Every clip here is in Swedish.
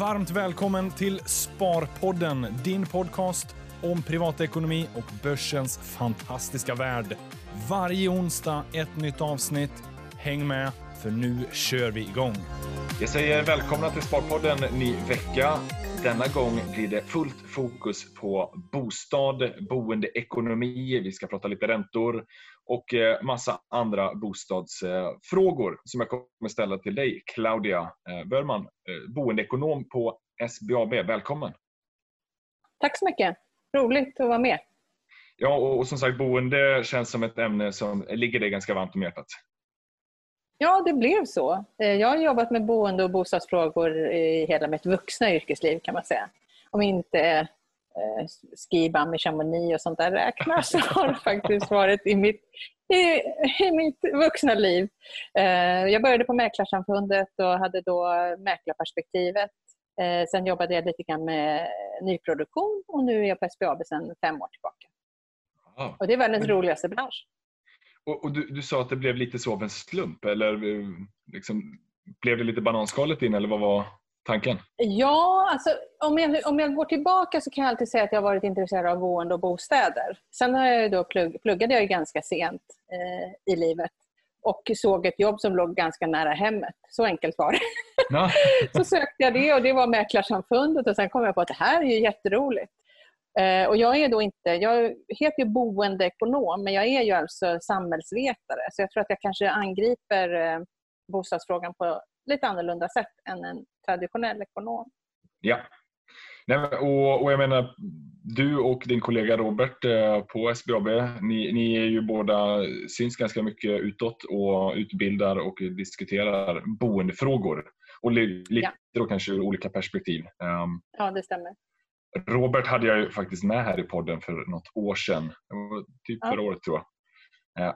Varmt välkommen till Sparpodden, din podcast om privatekonomi och börsens fantastiska värld. Varje onsdag ett nytt avsnitt. Häng med, för nu kör vi igång. Jag säger välkomna till Sparpodden ny vecka. Denna gång blir det fullt fokus på bostad, boendeekonomi, vi ska prata lite räntor och eh, massa andra bostadsfrågor som jag kommer ställa till dig, Claudia eh, Börman, eh, boendeekonom på SBAB. Välkommen! Tack så mycket! Roligt att vara med. Ja, och som sagt, boende känns som ett ämne som ligger dig ganska varmt om hjärtat. Ja, det blev så. Jag har jobbat med boende och bostadsfrågor i hela mitt vuxna yrkesliv kan man säga. Om inte eh, skibam i Chamonix och sånt där räknas har faktiskt varit i mitt, i, i mitt vuxna liv. Eh, jag började på Mäklarsamfundet och hade då mäklarperspektivet. Eh, sen jobbade jag lite grann med nyproduktion och nu är jag på SBAB sedan fem år tillbaka. Aha. Och det är världens roligaste bransch. Och, och du, du, sa att det blev lite så av en slump, eller eh, liksom, blev det lite bananskalet in, eller vad var tanken? Ja, alltså, om, jag, om jag går tillbaka så kan jag alltid säga att jag har varit intresserad av boende och bostäder. Sen har jag då plugg, pluggade jag ganska sent eh, i livet och såg ett jobb som låg ganska nära hemmet. Så enkelt var det. Ja. så sökte jag det och det var Mäklarsamfundet och sen kom jag på att det här är ju jätteroligt. Eh, och jag är då inte, jag heter ju boendeekonom men jag är ju alltså samhällsvetare så jag tror att jag kanske angriper eh, bostadsfrågan på lite annorlunda sätt än en traditionell ekonom. Ja. Nej, och, och jag menar, du och din kollega Robert eh, på SBAB, ni, ni är ju båda, syns ganska mycket utåt och utbildar och diskuterar boendefrågor. Och lite ja. kanske ur olika perspektiv. Um, ja, det stämmer. Robert hade jag ju faktiskt med här i podden för något år sedan. Typ ja. förra året tror jag. Eh,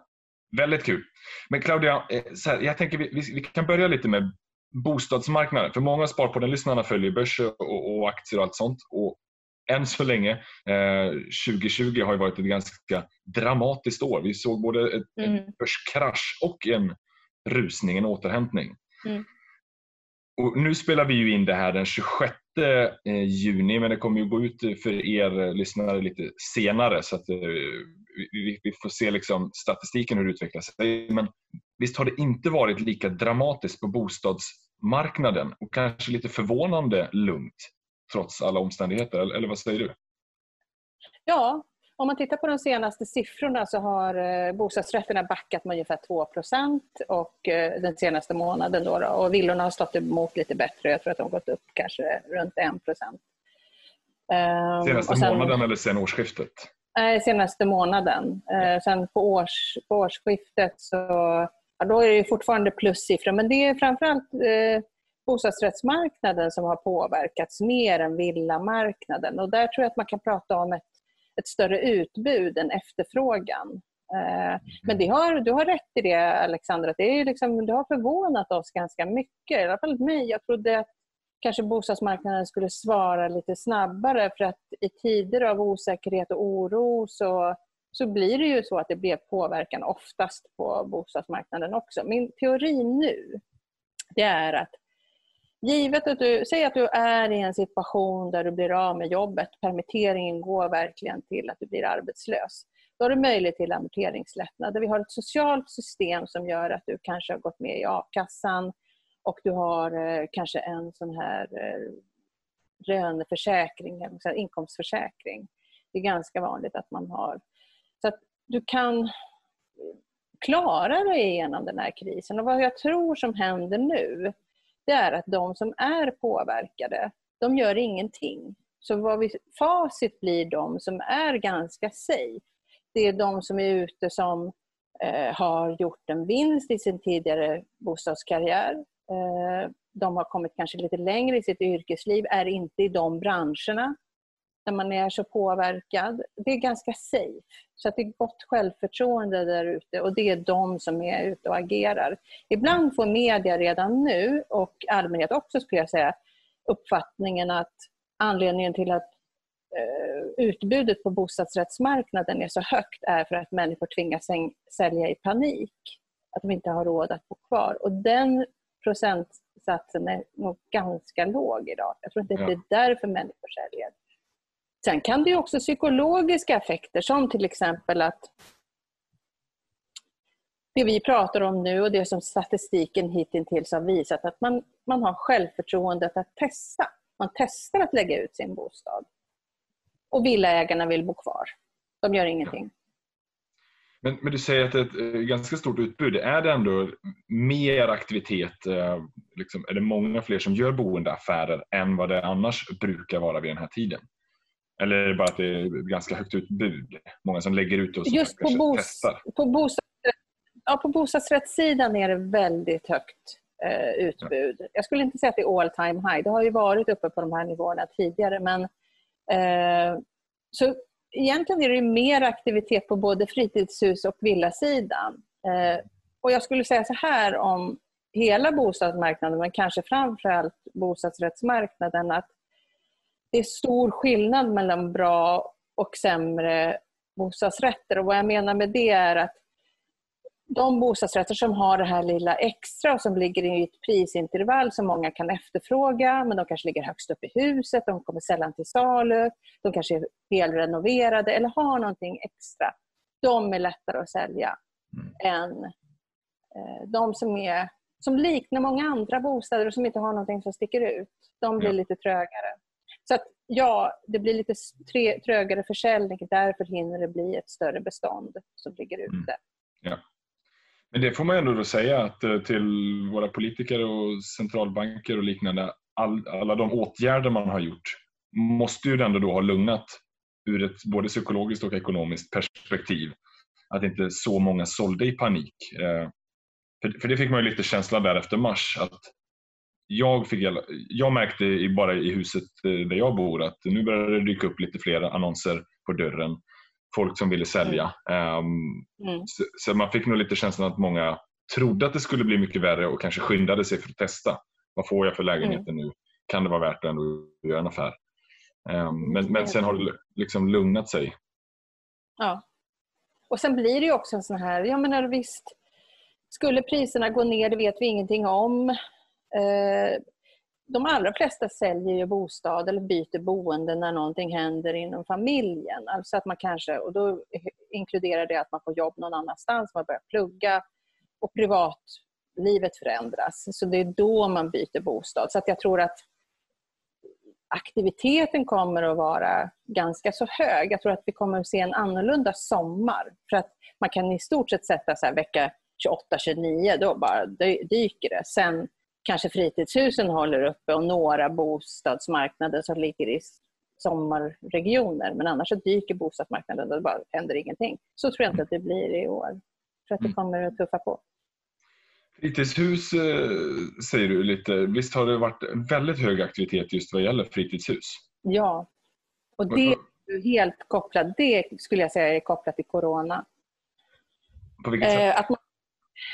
väldigt kul. Men Claudia, eh, här, jag tänker vi, vi, vi, kan börja lite med bostadsmarknaden. För många Sparpodden-lyssnarna följer börser och, och, aktier och allt sånt. Och än så länge, eh, 2020 har varit ett ganska dramatiskt år. Vi såg både ett, mm. en börskrasch och en rusning, en återhämtning. Mm. Och nu spelar vi ju in det här den 26 eh, juni men det kommer ju gå ut för er lyssnare lite senare så att eh, vi får se liksom statistiken hur det utvecklar sig. Men visst har det inte varit lika dramatiskt på bostadsmarknaden och kanske lite förvånande lugnt trots alla omständigheter, eller vad säger du? Ja, om man tittar på de senaste siffrorna så har eh, bostadsrätterna backat med ungefär 2 och eh, den senaste månaden. Då, och villorna har stått emot lite bättre. Jag tror att de har gått upp kanske runt 1% ehm, Senaste sen, månaden eller sen årsskiftet? Nej, senaste månaden. Ja. Sen på, års, på årsskiftet så ja, då är det fortfarande plussiffror. Men det är framförallt eh, bostadsrättsmarknaden som har påverkats mer än villamarknaden. Och där tror jag att man kan prata om ett ett större utbud än efterfrågan. Eh, men det har, du har rätt i det Alexandra, att det, är liksom, det har förvånat oss ganska mycket, i alla fall mig. Jag trodde att kanske bostadsmarknaden skulle svara lite snabbare för att i tider av osäkerhet och oro så, så blir det ju så att det blir påverkan oftast på bostadsmarknaden också. Min teori nu det är att Givet att du, säg att du är i en situation där du blir av med jobbet, permitteringen går verkligen till att du blir arbetslös. Då har du möjlighet till amorteringslättnader. Vi har ett socialt system som gör att du kanske har gått med i a-kassan och du har eh, kanske en sån här eh, löneförsäkring, en inkomstförsäkring. Det är ganska vanligt att man har. Du kan klara dig igenom den här krisen. Och vad jag tror som händer nu, det är att de som är påverkade, de gör ingenting. Så vad vi, facit blir de som är ganska safe. Det är de som är ute som eh, har gjort en vinst i sin tidigare bostadskarriär. Eh, de har kommit kanske lite längre i sitt yrkesliv, är inte i de branscherna när man är så påverkad. Det är ganska safe. Så att det är gott självförtroende där ute och det är de som är ute och agerar. Ibland får media redan nu, och allmänhet också skulle jag säga, uppfattningen att anledningen till att eh, utbudet på bostadsrättsmarknaden är så högt är för att människor tvingas sälja i panik. Att de inte har råd att bo kvar. Och den procent procentsatsen är nog ganska låg idag. Jag tror inte Ja. det är därför människor säljer. Sen kan det ju också psykologiska effekter som till exempel att det vi pratar om nu och det som statistiken hittills har visat att man, man har självförtroendet att testa. Man testar att lägga ut sin bostad. Och villaägarna vill bo kvar. De gör ingenting. Men, men du säger att det är ett eh, ganska stort utbud. Är det ändå mer aktivitet, eh, liksom, är det många fler som gör boendeaffärer än vad det annars brukar vara vid den här tiden? Eller är det bara att det är ganska högt utbud? Många som lägger ut och som Just på, bos, testar? på, bostadsrätt, ja, på bostadsrättssidan är det väldigt högt eh, utbud. Jag skulle inte säga att det är all time high. Det har ju varit uppe på de här nivåerna tidigare. Men, eh, så egentligen är det mer aktivitet på både fritidshus och villasidan. Eh, och jag skulle säga så här om hela bostadsmarknaden, men kanske framförallt bostadsrättsmarknaden, att det är stor skillnad mellan bra och sämre bostadsrätter. Och vad jag menar med det är att de bostadsrätter som har det här lilla extra och som ligger i ett prisintervall som många kan efterfråga, men de kanske ligger högst upp i huset, de kommer sällan till salu, de kanske är helrenoverade eller har någonting extra. De är lättare att sälja Mm. än eh, de som, är, som liknar många andra bostäder och som inte har någonting som sticker ut. De blir Ja. lite trögare. Så att, ja, det blir lite tre, trögare försäljning. Därför hinner det bli ett större bestånd som ligger ute. Mm. Ja. Men det får man ändå då säga att eh, till våra politiker och centralbanker och liknande, all, alla de åtgärder man har gjort måste ju ändå då ha lugnat ur ett både psykologiskt och ekonomiskt perspektiv. Att inte så många sålde i panik. Eh, För, det fick man ju lite känsla där efter mars att jag, fick, jag märkte bara i huset eh, där jag bor att nu började det dyka upp lite fler annonser på dörren. Folk som ville sälja. Mm. så, så man fick nog lite känslan att många trodde att det skulle bli mycket värre och kanske skyndade sig för att testa. Vad får jag för lägenheter nu? Kan det vara värt att göra en affär? Ehm, men, men sen har det liksom lugnat sig. Ja. Och sen blir det ju också en sån här, jag menar visst, skulle priserna gå ner, det vet vi ingenting om. Eh, de allra flesta säljer ju bostad eller byter boende när någonting händer inom familjen. Alltså att man kanske, och då inkluderar det att man får jobb någon annanstans, man börjar plugga och privatlivet förändras. Så det är då man byter bostad. Så att jag tror att aktiviteten kommer att vara ganska så hög. Jag tror att vi kommer att se en annorlunda sommar. För att man kan i stort sett sätta så här vecka 28-29, då bara dyker det. Sen kanske fritidshusen håller uppe och några bostadsmarknader som ligger i sommarregioner. Men annars så dyker bostadsmarknaden och det bara händer ingenting. Så tror jag inte att det blir i år. Jag tror att det kommer att tuffa på. Fritidshus eh, säger du lite. Visst har det varit väldigt hög aktivitet just vad gäller fritidshus? Ja. Och det är helt kopplat, det skulle jag säga är kopplat till corona. På vilket sätt? Eh, att man,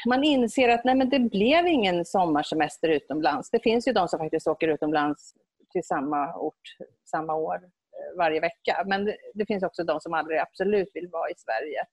man inser att nej, men det blev ingen sommarsemester utomlands. Det finns ju de som faktiskt åker utomlands till samma ort samma år eh, varje vecka. Men det, det finns också de som aldrig absolut vill vara i Sverige.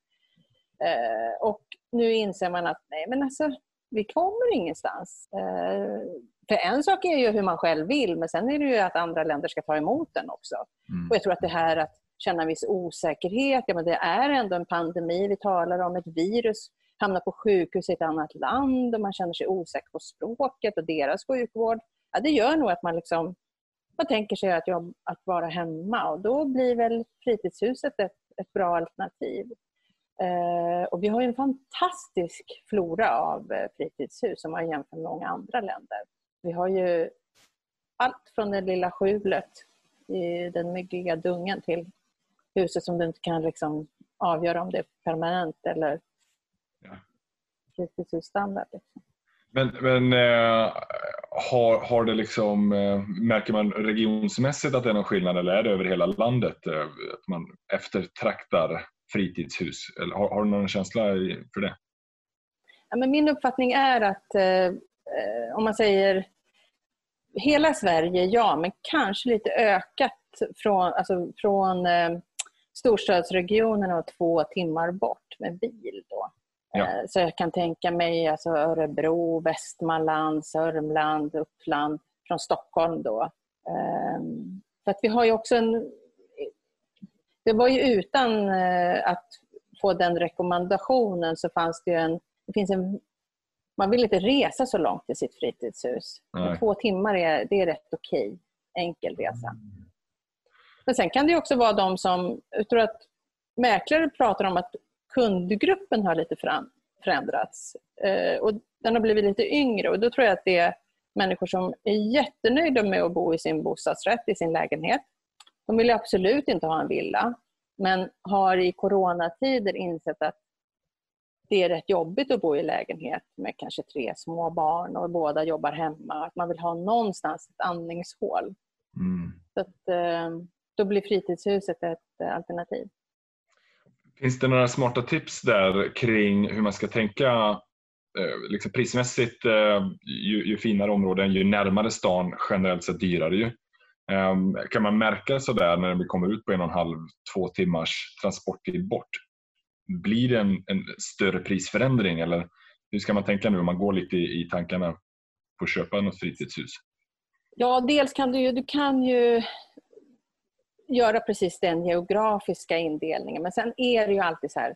Eh, och nu inser man att nej, men alltså, vi kommer ingenstans. Eh, för en sak är ju hur man själv vill, men sen är det ju att andra länder ska ta emot den också. Mm. Och jag tror att det här att känna en viss osäkerhet, ja, men det är ändå en pandemi, vi talar om ett virus, hamnar på sjukhus i ett annat land och man känner sig osäker på språket och deras sjukvård. Ja, det gör nog att man liksom man tänker sig att, jag, att vara hemma och då blir väl fritidshuset ett, ett bra alternativ. Eh, och vi har ju en fantastisk flora av eh, fritidshus om man jämför med många andra länder. Vi har ju allt från det lilla skjulet i den myggiga dungen till huset som du inte kan liksom avgöra om det är permanent eller Ja. fritidshusstandard. Liksom. Men, men eh, har, har det liksom, eh, märker man regionsmässigt att det är någon skillnad eller är det över hela landet eh, att man eftertraktar fritidshus? Eller har, har du någon känsla för det? Ja, men min uppfattning är att om man säger hela Sverige, ja, men kanske lite ökat från, alltså från storstadsregionerna och två timmar bort med bil. Då. Ja. Eh, Så jag kan tänka mig alltså Örebro, Västmanland, Sörmland, Uppland, från Stockholm då. Ehm, För att vi har ju också en... Det var ju utan eh, att få den rekommendationen så fanns det ju en... Det finns en man vill inte resa så långt till sitt fritidshus. Två timmar är, det är rätt okej. Enkel resa. Men sen kan det också vara de som, jag tror att mäklare pratar om att kundgruppen har lite förändrats. Eh, och den har blivit lite yngre och då tror jag att det är människor som är jättenöjda med att bo i sin bostadsrätt, i sin lägenhet. De vill absolut inte ha en villa, men har i coronatider insett att det är rätt jobbigt att bo i lägenhet med kanske tre små barn och båda jobbar hemma. Att man vill ha någonstans ett andningshål. Mm. Så att, eh, då blir fritidshuset ett eh, alternativ. Finns det några smarta tips där kring hur man ska tänka eh, liksom prismässigt? Eh, ju, ju finare områden, ju närmare stan, generellt sett dyrare ju. Ehm, kan man märka sådär när vi kommer ut på en och en halv, två timmars transporttid bort? Blir det en, en större prisförändring eller hur ska man tänka nu om man går lite i, i tankarna på att köpa något fritidshus? Ja, dels kan du ju, du kan ju göra precis den geografiska indelningen. Men sen är det ju alltid så här,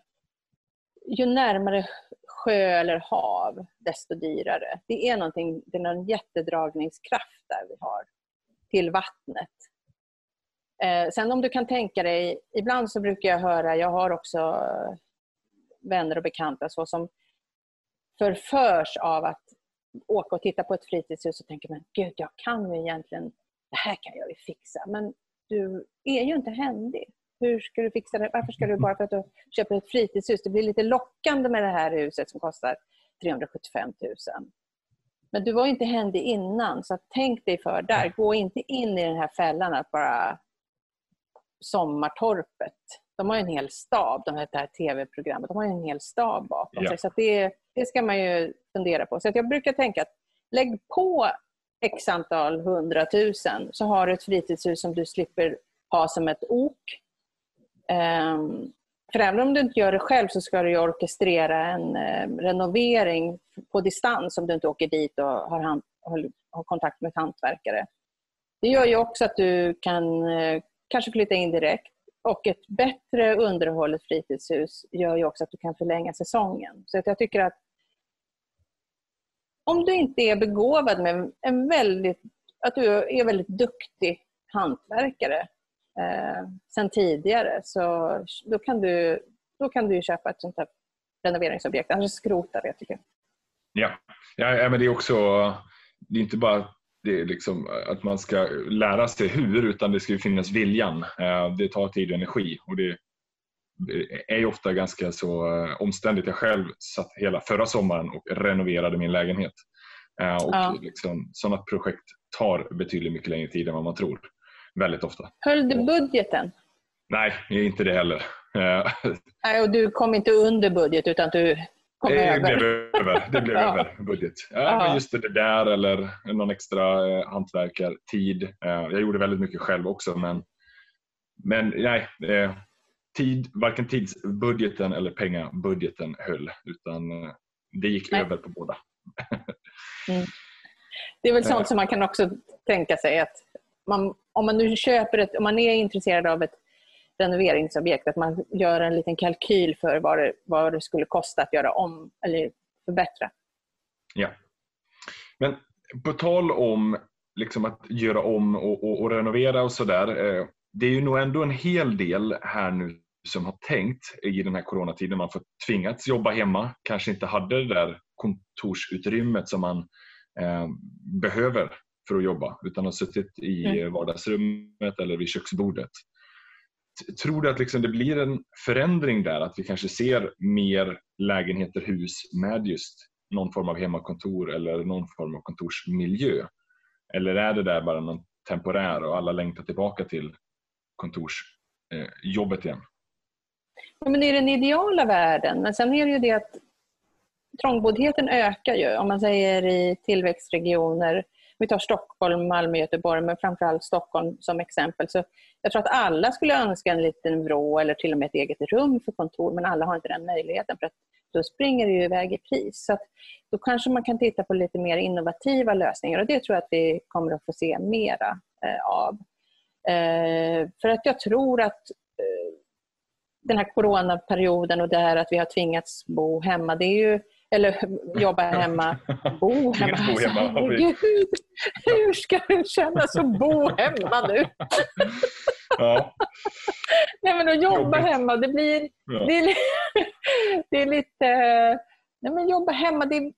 ju närmare sjö eller hav, desto dyrare. Det är, någonting, det är någon jättedragningskraft där vi har till vattnet. Eh, sen om du kan tänka dig, ibland så brukar jag höra, jag har också vänner och bekanta så som förförs av att åka och titta på ett fritidshus och tänker men gud, jag kan ju egentligen, det här kan jag ju fixa. Men du är ju inte händig. Hur ska du fixa det? Varför ska du bara för att du köper ett fritidshus? Det blir lite lockande med det här huset som kostar 375 000. Men du var ju inte händig innan, så tänk dig för där. Gå inte in i den här fällan att bara Sommartorpet. De har ju en hel stab, de här, det här tv-programmet. De har ju en hel stab bakom Ja. sig. Så det, det ska man ju fundera på. Så jag brukar tänka att lägg på x antal hundratusen så har du ett fritidshus som du slipper ha som ett ok. Um, för även om du inte gör det själv så ska du ju orkestrera en eh, renovering på distans om du inte åker dit och har, hand, har, har kontakt med ett hantverkare. Det gör ju också att du kan eh, kanske flytta in direkt. Och ett bättre underhållet fritidshus gör ju också att du kan förlänga säsongen. Så att jag tycker att om du inte är begåvad med en väldigt, att du är väldigt duktig hantverkare eh, sen tidigare, så då kan du, då kan du ju köpa ett sånt här renoveringsobjekt. Annars skrota det tycker jag. Ja, ja, men det är också, det är inte bara det är liksom att man ska lära sig hur utan det ska ju finnas viljan. Eh, det tar tid och energi och det är ju ofta ganska så eh, omständigt. Jag själv satt hela förra sommaren och renoverade min lägenhet. Eh, Och Ja. liksom, sådana projekt tar betydligt mycket längre tid än vad man tror. Väldigt ofta. Höll du budgeten? Nej, inte det heller. Eh, Nej, och du kom inte under budget utan du kom Det över? blev över. Det blev Ja. över budget. Ja, just det där eller någon extra eh, hantverkartid. Eh, jag gjorde väldigt mycket själv också men, men nej. Eh, tid, varken tidsbudgeten eller pengabudgeten höll utan eh, det gick Nej. över på båda. Det är väl sånt som man kan också tänka sig att man, om man nu köper ett, om man är intresserad av ett renoveringsobjekt, att man gör en liten kalkyl för vad det, vad det skulle kosta att göra om eller förbättra. Ja. Men på tal om liksom att göra om och, och, och renovera och sådär. Eh, det är ju nog ändå en hel del här nu som har tänkt i den här coronatiden. Man får tvingats jobba hemma. Kanske inte hade det där kontorsutrymmet som man eh, behöver för att jobba utan har suttit i Mm. vardagsrummet eller vid köksbordet. Tror du att liksom det blir en förändring där? Att vi kanske ser mer lägenheter, hus med just någon form av hemmakontor eller någon form av kontorsmiljö? Eller är det där bara någon temporär och alla längtar tillbaka till kontorsjobbet eh, igen? Ja, Men det är den ideala världen. Men sen är det ju det att trångboddheten ökar ju. Om man säger i tillväxtregioner, vi tar Stockholm, Malmö, Göteborg, men framförallt Stockholm som exempel. Så jag tror att alla skulle önska en liten vrå eller till och med ett eget rum för kontor, men alla har inte den möjligheten. För att då springer det ju iväg i pris. Så då kanske man kan titta på lite mer innovativa lösningar och det tror jag att vi kommer att få se mera eh, av. Eh, för att jag tror att eh, den här coronaperioden och det här att vi har tvingats bo hemma, det är ju eller jobba hemma, bo hemma. bo hemma. Alltså, Gud, hur ska det kännas att bo hemma nu? Ja. Nej, men att jobba Jobbigt. hemma, det blir... Ja. Det, är, det är lite... Nej, men jobba hemma, det,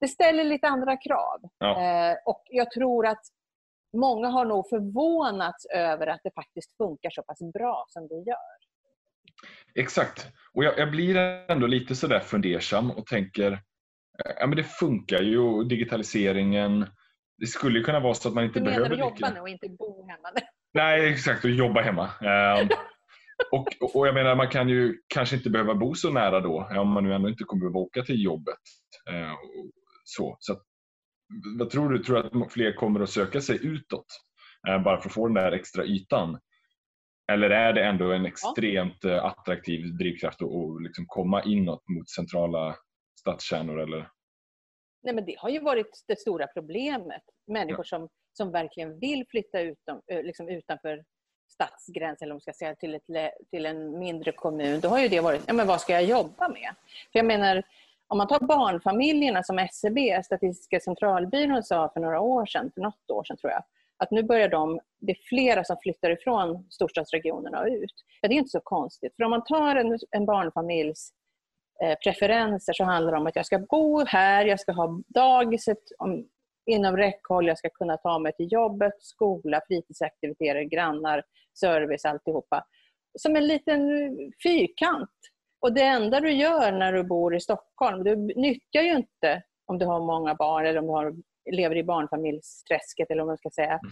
det ställer lite andra krav. Ja. Eh, och jag tror att många har nog förvånats över att det faktiskt funkar så pass bra som det gör. Exakt. Och jag, jag blir ändå lite sådär fundersam och tänker, eh, ja men det funkar ju, digitaliseringen. Det skulle ju kunna vara så att man inte Du menar behöver att jobba nu och inte bo hemma? Nej, exakt. Och jobba hemma. Ehm, och, och- jag menar, man kan ju kanske inte behöva bo så nära då, om man nu ändå inte kommer behöva åka till jobbet. Eh, så. Så att, vad tror du? Tror du att fler kommer att söka sig utåt? eh, bara för att få den där extra ytan? Eller är det ändå en extremt eh, attraktiv drivkraft att liksom komma inåt mot centrala stadskärnor? Eller? Nej, men det har ju varit det stora problemet. Människor som, som verkligen vill flytta utom, liksom utanför stadsgränsen, eller om ska säga, till, ett, till en mindre kommun. Då har ju det varit, ja, men vad ska jag jobba med? För jag menar, om man tar barnfamiljerna som SCB, Statistiska centralbyrån, sa för några år sedan, för något år sedan tror jag, att nu börjar de, det är flera som flyttar ifrån storstadsregionerna och ut. Ja, det är inte så konstigt. För om man tar en, en barnfamiljs eh, preferenser så handlar det om att jag ska bo här, jag ska ha dagiset om, inom räckhåll, jag ska kunna ta mig till jobbet, skola, fritidsaktiviteter, grannar, service, alltihopa. Som en liten fyrkant. Och det enda du gör när du bor i Stockholm, du nyttjar ju inte om du har många barn eller om du har, lever i barnfamiljsträsket eller vad man ska säga.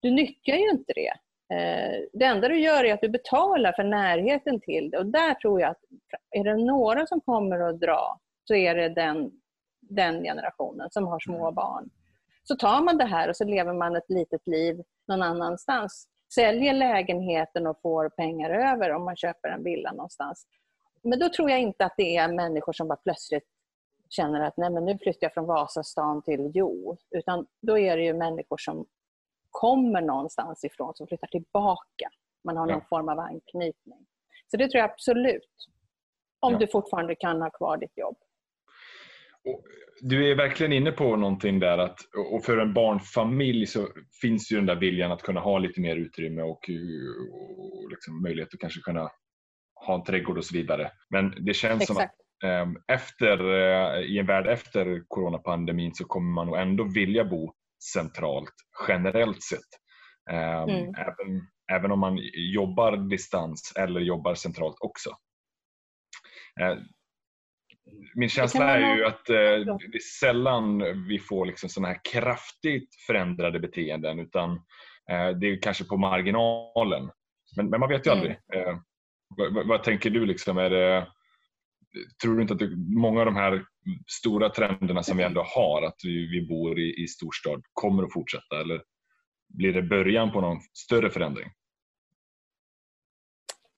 Du nyttjar ju inte det. Eh, Det enda du gör är att du betalar för närheten till det. Och där tror jag att är det några som kommer att dra så är det den, den generationen som har små barn. Så tar man det här och så lever man ett litet liv någon annanstans. Säljer lägenheten och får pengar över om man köper en villa någonstans. Men då tror jag inte att det är människor som bara plötsligt känner att Nej, men nu flyttar jag från Vasastan till Jo. Utan då är det ju människor som kommer någonstans ifrån, som flyttar tillbaka. Man har någon Ja. form av anknytning. Så det tror jag absolut. Om Ja. du fortfarande kan ha kvar ditt jobb. Du är verkligen inne på någonting där att och för en barnfamilj så finns ju den där viljan att kunna ha lite mer utrymme och, och liksom möjlighet att kanske kunna ha en trädgård och så vidare. Men det känns som att Exakt. ehm, efter, eh, i en värld efter coronapandemin så kommer man nog ändå vilja bo centralt generellt sett. Ehm, Mm. även, även om man jobbar distans eller jobbar centralt också. Eh, Min känsla är ju att eh, det är sällan vi får liksom sådana här kraftigt förändrade beteenden utan det är kanske på marginalen. Men, men man vet ju Mm. aldrig. Vad, vad, vad tänker du? Liksom? Är det, tror du inte att det, många av de här stora trenderna som vi ändå har, att vi, vi bor i, i storstad, kommer att fortsätta? Eller blir det början på någon större förändring?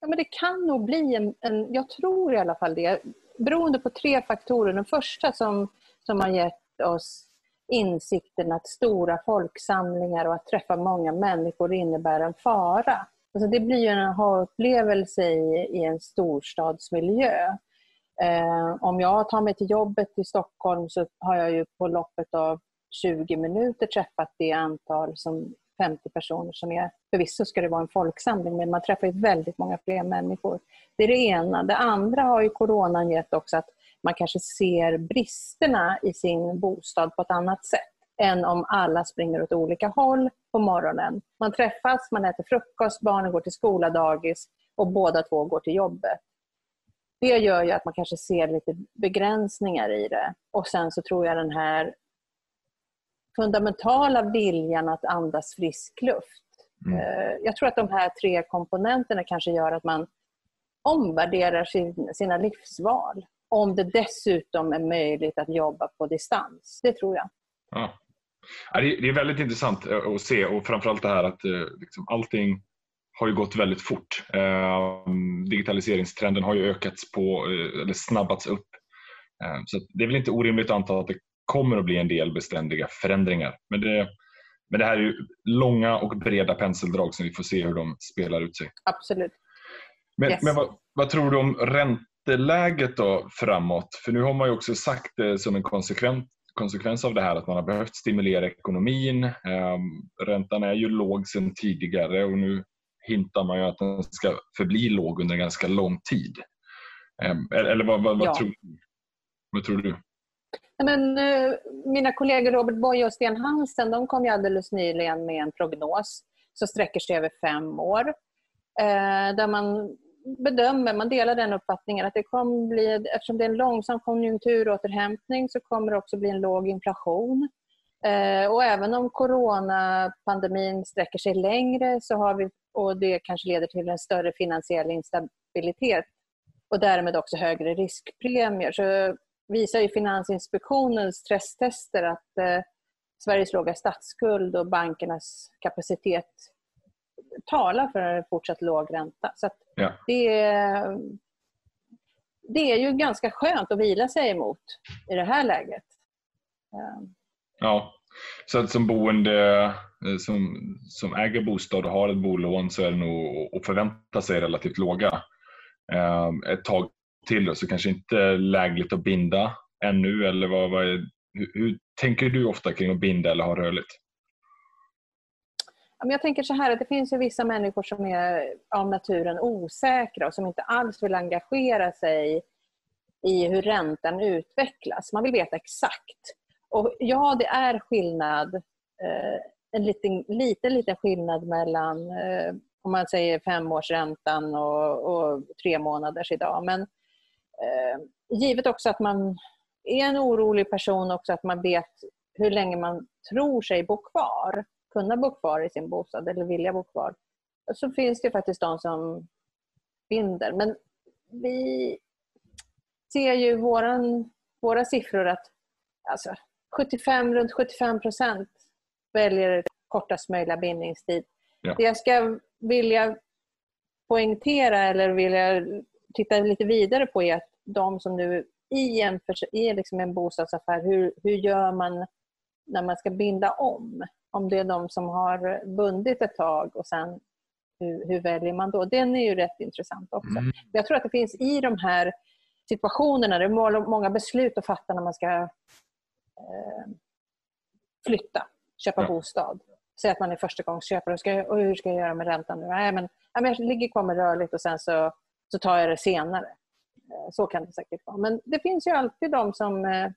Ja, men det kan nog bli en, en, jag tror i alla fall det, beroende på tre faktorer. Den första som, som har gett oss insikten att stora folksamlingar och att träffa många människor innebär en fara. Alltså det blir ju en aha-upplevelse i, i en storstadsmiljö. Eh, om jag tar mig till jobbet i Stockholm så har jag ju på loppet av 20 minuter träffat det antal som 50 personer som är, förvisso ska det vara en folksamling, men man träffar ju väldigt många fler människor. Det är det ena. Det andra har ju coronan gett också att man kanske ser bristerna i sin bostad på ett annat sätt än om alla springer åt olika håll på morgonen. Man träffas, man äter frukost, barnen går till skola, dagis och båda två går till jobbet. Det gör ju att man kanske ser lite begränsningar i det. Och sen så tror jag den här fundamentala viljan att andas frisk luft. Mm. Eh, Jag tror att de här tre komponenterna kanske gör att man omvärderar sin, sina livsval. Om det dessutom är möjligt att jobba på distans. Det tror jag. Ja. Det är- väldigt intressant eh, att se och framförallt det här att eh, liksom, allting har ju gått väldigt fort. Eh, digitaliseringstrenden har ju ökats på, eh, eller snabbats upp Eh, så det är väl inte orimligt att anta att det kommer att bli en del beständiga förändringar. Men det, men det här är ju långa och breda penseldrag som vi får se hur de spelar ut sig. Absolut. Men, Yes. men vad, vad tror du om ränteläget då framåt? För nu har man ju också sagt det som en konsekvent, konsekvens av det här att man har behövt stimulera ekonomin. Ehm, räntan är ju låg sedan tidigare och nu hintar man ju att den ska förbli låg under ganska lång tid. Ehm, eller vad, vad, vad, Ja. tror, vad tror du? Men, eh, mina kollegor Robert Boye och Sten Hansen de kom ju alldeles nyligen med en prognos som sträcker sig över fem år. Eh, där man bedömer, man delar den uppfattningen att det kommer bli, eftersom det är en långsam konjunkturåterhämtning så kommer det också bli en låg inflation. Eh, och även om coronapandemin sträcker sig längre så har vi, och det kanske leder till en större finansiell instabilitet och därmed också högre riskpremier så visar ju Finansinspektionens stresstester att eh, Sveriges låga statsskuld och bankernas kapacitet talar för en fortsatt låg ränta. Så Ja. det, är, det är ju ganska skönt att vila sig emot i det här läget. Eh, Ja, så att som boende eh, som, som äger bostad och har ett bolån så är det nog att förvänta sig relativt låga eh, ett tag till. då, Så kanske inte lägligt att binda ännu. Eller vad, vad är, hur, hur tänker du ofta kring att binda eller ha rörligt? Men Jag tänker så här att det finns ju vissa människor som är av naturen osäkra och som inte alls vill engagera sig i hur räntan utvecklas. Man vill veta exakt. Och ja, det är skillnad, eh, en liten, liten, liten skillnad mellan eh, om man säger femårsräntan och, och tre månaders idag. Men eh, givet också att man är en orolig person också att man vet hur länge man tror sig bo kvar kunna bo kvar i sin bostad eller vilja bo kvar. Så finns det faktiskt de som binder. Men vi ser ju våran, våra siffror att alltså, 75, runt 75 procent väljer kortast möjliga bindningstid. Ja. Det jag ska vilja poängtera eller vilja titta lite vidare på är att de som nu i en, i liksom en bostadsaffär, hur, hur gör man när man ska binda om? Om det är de som har bundit ett tag och sen hur, hur väljer man då? Den är ju rätt intressant också. Mm. Jag tror att det finns i de här situationerna, det är må- många beslut att fatta när man ska eh, flytta, köpa Ja. bostad. Säg att man är förstagångsköpare och, ska, och hur ska jag göra med räntan nu? Nej, men, nej, men jag ligger kvar med rörligt och sen så, så tar jag det senare. Eh, Så kan det säkert vara. Men det finns ju alltid de som eh,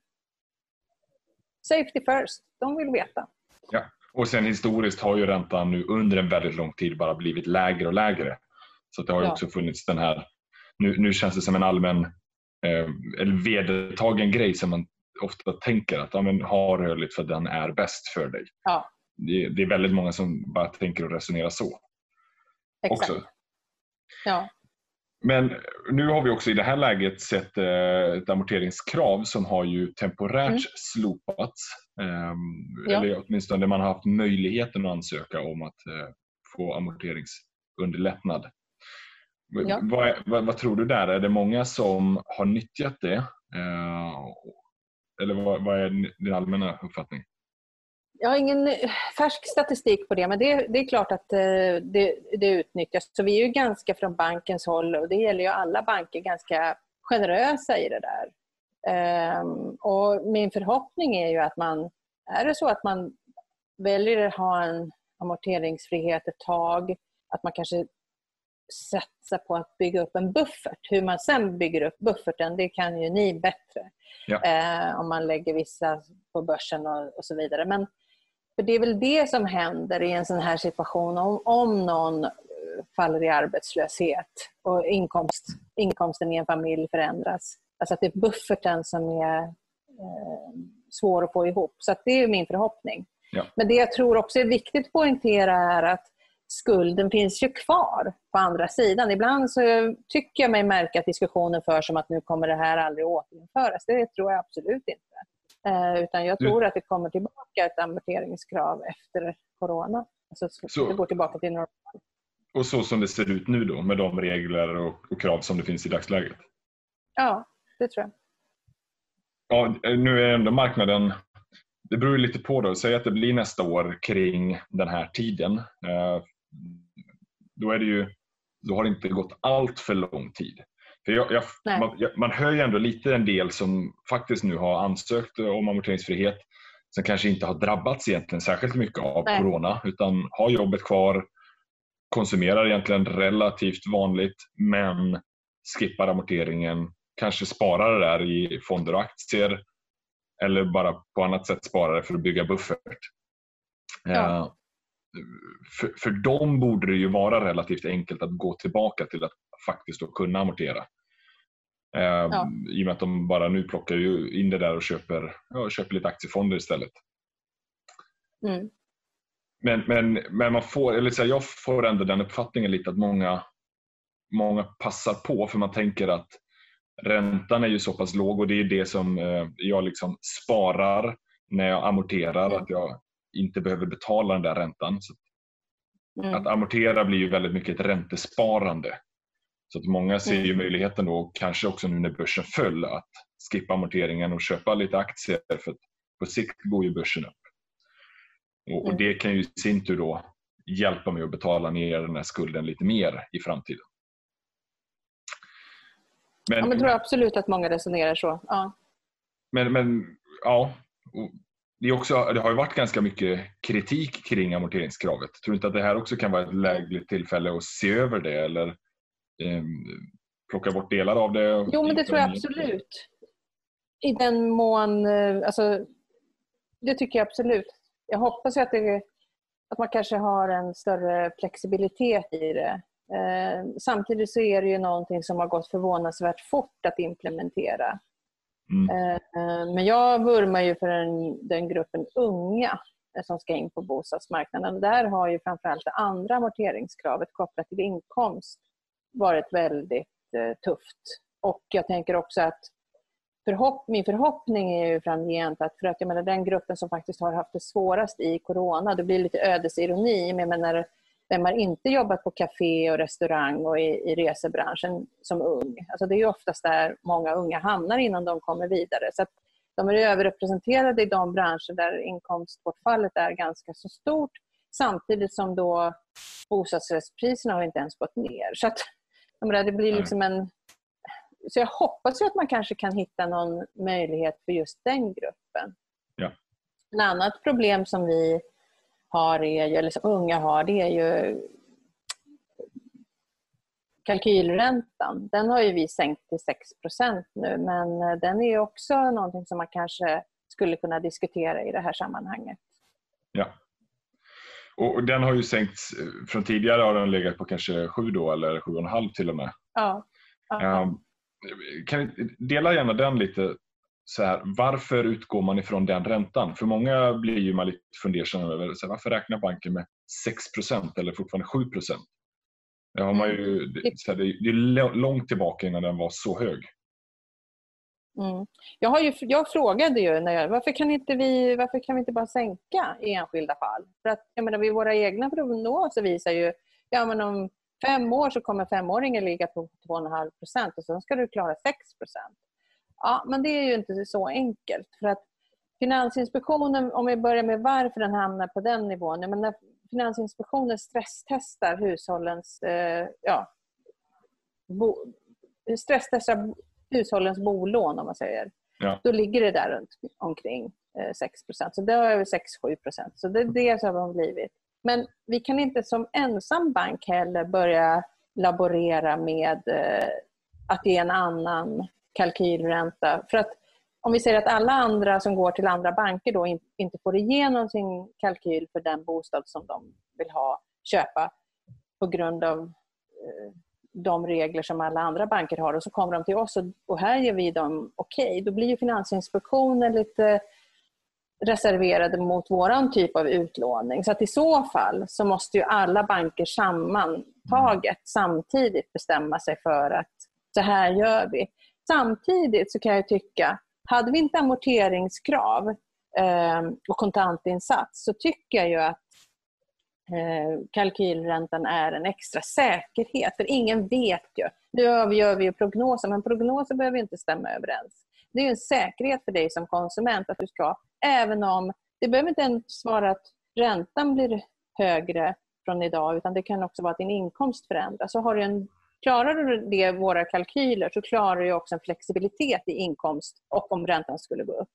safety first, de vill veta. Ja. Och sen historiskt har ju räntan nu under en väldigt lång tid bara blivit lägre och lägre. Så det har ju Ja. också funnits den här, nu, nu känns det som en allmän eh, eller vedertagen grej som man ofta tänker att ja, men, ha rörligt för den är bäst för dig. Ja. Det, det är väldigt många som bara tänker och resonerar så. Exakt. Också. Ja. Men nu har vi också i det här läget sett eh, ett amorteringskrav som har ju temporärt Mm. slopats. Ehm, Ja. Eller åtminstone man har haft möjligheten att ansöka om att eh, få amorteringsunderlättnad. Ja. Vad, vad, vad tror du där? Är det många som har nyttjat det? Eh, eller vad, vad är din allmänna uppfattning? Jag har ingen eh, färsk statistik på det, men det, det är klart att eh, det, det utnyttjas. Så vi är ju ganska från bankens håll, och det gäller ju alla banker, ganska generösa i det där. Ehm, och min förhoppning är ju att man, är det så att man väljer att ha en amorteringsfrihet ett tag, att man kanske satsar på att bygga upp en buffert. Hur man sen bygger upp bufferten, det kan ju ni bättre. Ja. Eh, om man lägger vissa på börsen och, och så vidare. Men för det är väl det som händer i en sån här situation om, om någon eh, faller i arbetslöshet och inkomst, inkomsten i en familj förändras. Alltså att det är bufferten som är eh, svår att få ihop. Så att det är min förhoppning. Ja. Men det jag tror också är viktigt att poängtera är att skulden finns ju kvar på andra sidan. Ibland så tycker jag mig märka att diskussionen förs som att nu kommer det här aldrig återinföras. Det tror jag absolut inte. Eh, utan jag tror att det kommer tillbaka ett amorteringskrav efter corona. Alltså Så- det går tillbaka till normalt. Och så som det ser ut nu då med de regler och, och krav som det finns i dagsläget? Ja, det tror jag. ja, nu är ändå marknaden det beror lite på. Då. Säg att det blir nästa år kring den här tiden. Eh, då, är det ju, då har det inte gått allt för lång tid. För jag, jag, man, man, hör ju ändå lite en del som faktiskt nu har ansökt om amorteringsfrihet som kanske inte har drabbats egentligen särskilt mycket av Nej. Corona utan har jobbet kvar, konsumerar egentligen relativt vanligt men skippar amorteringen, kanske sparar det där i fonder och aktier eller bara på annat sätt sparar det för att bygga buffert. Ja. Eh, för, för dem borde det ju vara relativt enkelt att gå tillbaka till att faktiskt kunna amortera. Eh, ja. I och med att de bara nu plockar ju in det där och köper, ja, köper lite aktiefonder istället. Mm. Men, men, men man får, eller så här, jag får ändå den uppfattningen lite att många, många passar på för man tänker att räntan är ju så pass låg och det är det som eh, jag liksom sparar när jag amorterar, mm. att jag inte behöver betala den där räntan. Så mm. Att amortera blir ju väldigt mycket ett räntesparande. Så att många ser ju mm. möjligheten då, kanske också nu när börsen föll, att skippa amorteringen och köpa lite aktier för att på sikt går ju börsen upp. Och, och mm. det kan ju i sin tur då hjälpa mig att betala ner den här skulden lite mer i framtiden. Men, ja, men tror jag absolut att många resonerar så. Ja. Men, men ja, det, är också, det har ju varit ganska mycket kritik kring amorteringskravet. Tror du inte att det här också kan vara ett lägligt tillfälle att se över det eller eh, plocka bort delar av det? Jo, men det tror jag absolut. I den mån... Eh, alltså, det tycker jag absolut. Jag hoppas att, det, att man kanske har en större flexibilitet i det. Eh, samtidigt så är det ju någonting som har gått förvånansvärt fort att implementera. Mm. Eh, men jag vurmar ju för den, den gruppen unga som ska in på bostadsmarknaden. Där har ju framförallt det andra amorteringskravet kopplat till inkomst varit väldigt eh, tufft. Och jag tänker också att förhopp min förhoppning är ju framgent att för att jag menar, den gruppen som faktiskt har haft det svårast i corona, det blir lite ödesironi, men jag menar, vem har inte jobbat på café och restaurang och i, i resebranschen som ung? Alltså det är oftast där många unga hamnar innan de kommer vidare. Så de är överrepresenterade i de branscher där inkomstbortfallet är ganska så stort samtidigt som då bostadsrättspriserna har inte ens gått ner. Så att, det blir liksom en... Så jag hoppas ju att man kanske kan hitta någon möjlighet för just den gruppen. Ja. Ett annat problem som vi har är, eller som unga har, det är ju kalkylräntan. Den har ju vi sänkt till 6% nu men den är också någonting som man kanske skulle kunna diskutera i det här sammanhanget. Ja. Och den har ju sänkts, från tidigare har den legat på kanske 7 då eller 7,5 till och med. Ja. Um, kan dela gärna den lite så här, varför utgår man ifrån den räntan? För många blir ju man lite fundersam över så här, varför räknar banken med 6% eller fortfarande 7 det, har man ju, mm. det, det är långt tillbaka innan den var så hög. Mm. Jag, har ju, jag frågade ju när jag, varför, kan inte vi, varför kan vi inte bara sänka i enskilda fall? För att, jag menar, våra egna prognoser visar ju ja, men om fem år så kommer femåringen ligga på 2,5 procent och sen ska du klara 6 procent. Ja, men det är ju inte så enkelt. För att Finansinspektionen, om vi börjar med varför den hamnar på den nivån. Men när Finansinspektionen stresstestar hushållens, eh, ja, bo, stresstestar hushållens bolån, om man säger. Ja. Då ligger det där runt omkring eh, 6% Så det är över 6-7% Så det är det som har blivit. Men vi kan inte som ensam bank heller börja laborera med eh, att ge en annan kalkylränta. För att om vi säger att alla andra som går till andra banker då inte får igenom sin kalkyl för den bostad som de vill ha, köpa på grund av eh, de regler som alla andra banker har och så kommer de till oss och, och här ger vi dem okej. Okay. Då blir ju Finansinspektionen lite reserverade mot våran typ av utlåning. Så att i så fall så måste ju alla banker sammantaget samtidigt bestämma sig för att så här gör vi. Samtidigt så kan jag tycka, hade vi inte amorteringskrav eh, och kontantinsats så tycker jag ju att Eh, kalkylräntan är en extra säkerhet. För ingen vet ju. Nu gör vi ju prognoser, men prognoser behöver inte stämma överens. Det är en säkerhet för dig som konsument att du ska, även om det behöver inte ens vara att räntan blir högre från idag utan det kan också vara att din inkomst förändras. Så har du en, klarar du det våra kalkyler så klarar du också en flexibilitet i inkomst och om räntan skulle gå upp.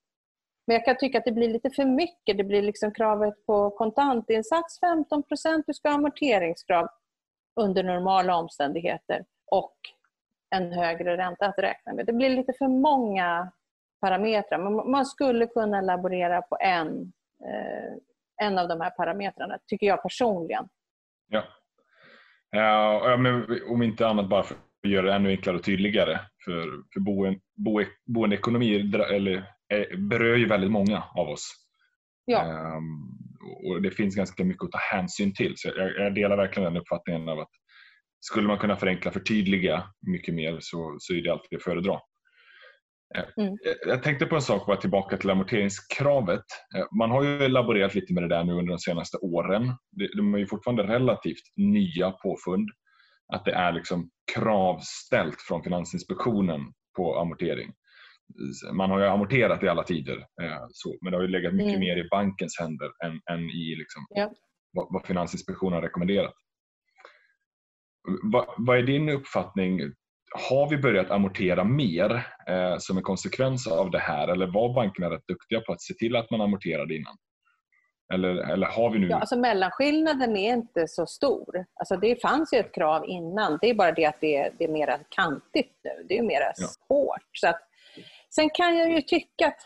Men jag kan tycka att det blir lite för mycket. Det blir liksom kravet på kontantinsats 15 du ska ha amorteringskrav under normala omständigheter och en högre ränta att räkna med. Det blir lite för många parametrar. Man skulle kunna laborera på en, eh, en av de här parametrarna, tycker jag personligen. Ja. Eh, ja men om inte annat bara för att göra det ännu enklare och tydligare. För, för boende, boende, boendeekonomi eller, berör ju väldigt många av oss. Ja. Um, och Det finns ganska mycket att ta hänsyn till. Så jag, jag delar verkligen den uppfattningen av att skulle man kunna förenkla förtydliga mycket mer så, så är det alltid att föredra. Eh, mm. Jag tänkte på en sak, bara tillbaka till amorteringskravet. Eh, man har ju laborerat lite med det där nu under de senaste åren. De är ju fortfarande relativt nya påfund. Att det är liksom kravställt från Finansinspektionen på amortering. Man har ju amorterat i alla tider, eh, men det har ju legat mycket mm. mer i bankens händer än, än i liksom ja. vad Finansinspektionen har rekommenderat. Vad, vad är din uppfattning? Har vi börjat amortera mer eh, som en konsekvens av det här eller var bankerna rätt duktiga på att se till att man amorterade innan? Eller, eller har vi nu... Ja, alltså mellanskillnaden är inte så stor. Alltså det fanns ju ett krav innan. Det är bara det att det är, det är mer kantigt nu. Det är mer ja. hårt. Så att, sen kan jag ju tycka att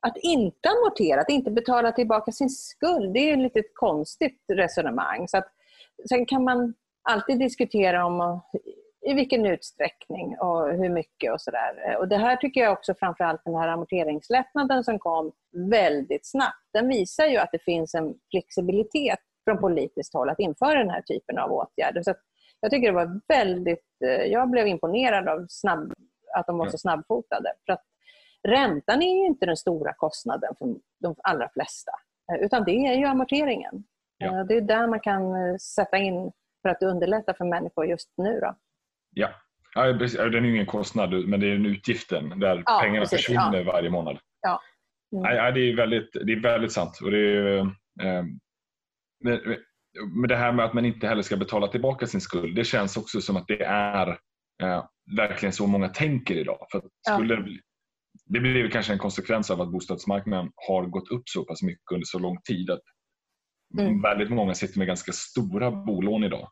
att inte amortera, att inte betala tillbaka sin skuld, det är ett lite konstigt resonemang. Så att Sen kan man alltid diskutera om i vilken utsträckning och hur mycket och sådär. Och det här tycker jag också framförallt den här amorteringslättnaden som kom väldigt snabbt, den visar ju att det finns en flexibilitet från politiskt håll att införa den här typen av åtgärder. Så jag tycker det var väldigt, eh, jag blev imponerad av snabb, att de var så snabbfotade. För att räntan är ju inte den stora kostnaden för de allra flesta, eh, utan det är ju amorteringen. Ja. Det är där man kan eh, sätta in för att underlätta för människor just nu. Då. Ja. ja, den är ingen kostnad men det är en utgiften där ja, pengarna precis. försvinner ja. varje månad. Ja. Mm. Ja, det, är väldigt, det är väldigt sant. Och det är, eh, med det här med att man inte heller ska betala tillbaka sin skuld, det känns också som att det är eh, verkligen så många tänker idag. För skulder, ja. Det blir kanske en konsekvens av att bostadsmarknaden har gått upp så pass mycket under så lång tid att Mm. Väldigt många sitter med ganska stora bolån idag.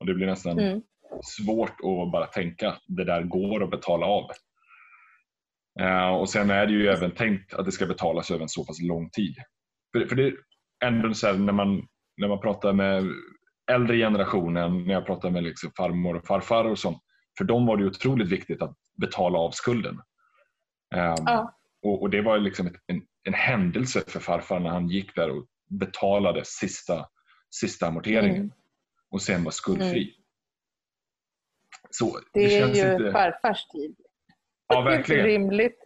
Och Det blir nästan mm. svårt att bara tänka att det där går att betala av. Uh, och Sen är det ju även tänkt att det ska betalas över en så pass lång tid. För, för det är ändå så när, man, när man pratar med äldre generationen, när jag pratar med liksom farmor och farfar och sånt. För dem var det otroligt viktigt att betala av skulden. Um, ja. och, och, Det var liksom ett, en, en händelse för farfar när han gick där och betalade sista, sista amorteringen mm. och sen var skuldfri. Mm. Så, det, det är ju inte... farfars tid. Ja, verkligen. Det är rimligt.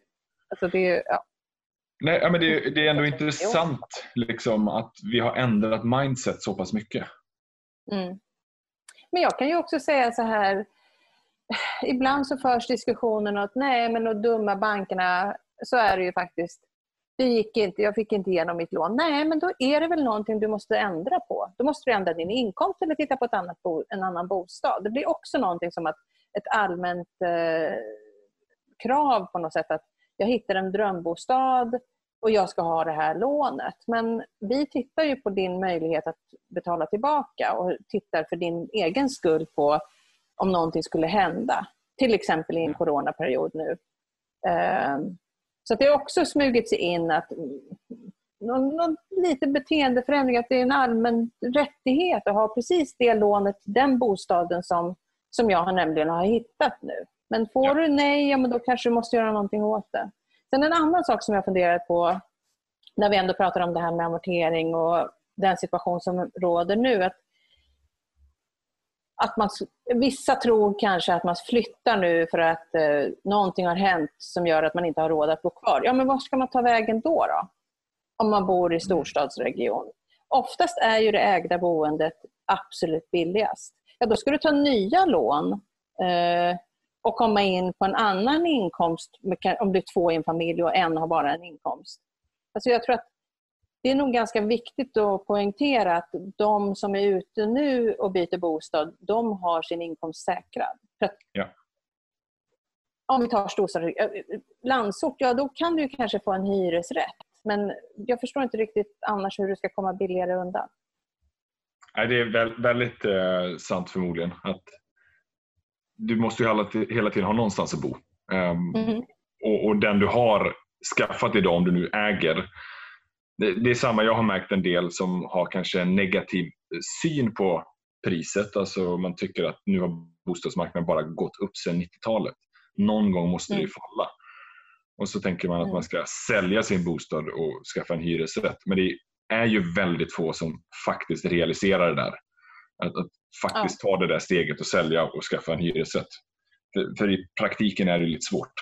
Alltså det, är, ja. Nej, men det, det, är ändå intressant liksom, att vi har ändrat mindset så pass mycket. Mm. Men jag kan ju också säga så här. Ibland så förs diskussionen att nej, men de dumma bankerna, så är det ju faktiskt det gick inte, jag fick inte igenom mitt lån. Nej, men då är det väl någonting du måste ändra på. Då måste du ändra din inkomst eller titta på ett annat bo, en annan bostad. Det blir också någonting som att ett allmänt eh, krav på något sätt att jag hittar en drömbostad och jag ska ha det här lånet. Men vi tittar ju på din möjlighet att betala tillbaka och tittar för din egen skull på om någonting skulle hända. Till exempel i en coronaperiod nu. Eh, så det har också smugit sig in att någon, någon liten beteendeförändring, att det är en allmän rättighet att ha precis det lånet, den bostaden som, som jag har nämligen har hittat nu. Men får ja. du nej, ja, men då kanske du måste göra någonting åt det. Sen en annan sak som jag funderat på när vi ändå pratar om det här med amortering och den situation som råder nu. Att att man, vissa tror kanske att man flyttar nu för att eh, någonting har hänt som gör att man inte har råd att bo kvar. Ja, men var ska man ta vägen då? då? Om man bor i storstadsregion. Oftast är ju det ägda boendet absolut billigast. Ja, då ska du ta nya lån. Eh, och komma in på en annan inkomst om du är två i en familj och en har bara en inkomst. Alltså jag tror att det är nog ganska viktigt att poängtera att de som är ute nu och byter bostad, de har sin inkomst säkrad. Ja. Om vi tar storstad, eh, landsort, ja då kan du kanske få en hyresrätt. Men jag förstår inte riktigt annars hur du ska komma billigare undan. Nej, det är väldigt eh, sant förmodligen. Att du måste ju hela, tiden ha någonstans att bo. Um, mm. och, och, den du har skaffat idag, om du nu äger, det, det, är samma, jag har märkt en del som har kanske en negativ syn på priset. Alltså man tycker att nu har bostadsmarknaden bara gått upp sedan 90-talet. Någon gång måste mm. det falla. Och så tänker man att man ska sälja sin bostad och skaffa en hyresrätt. Men det är ju väldigt få som faktiskt realiserar det där. Att, att faktiskt ja. ta det där steget och sälja och skaffa en hyresrätt. För, för i praktiken är det lite svårt.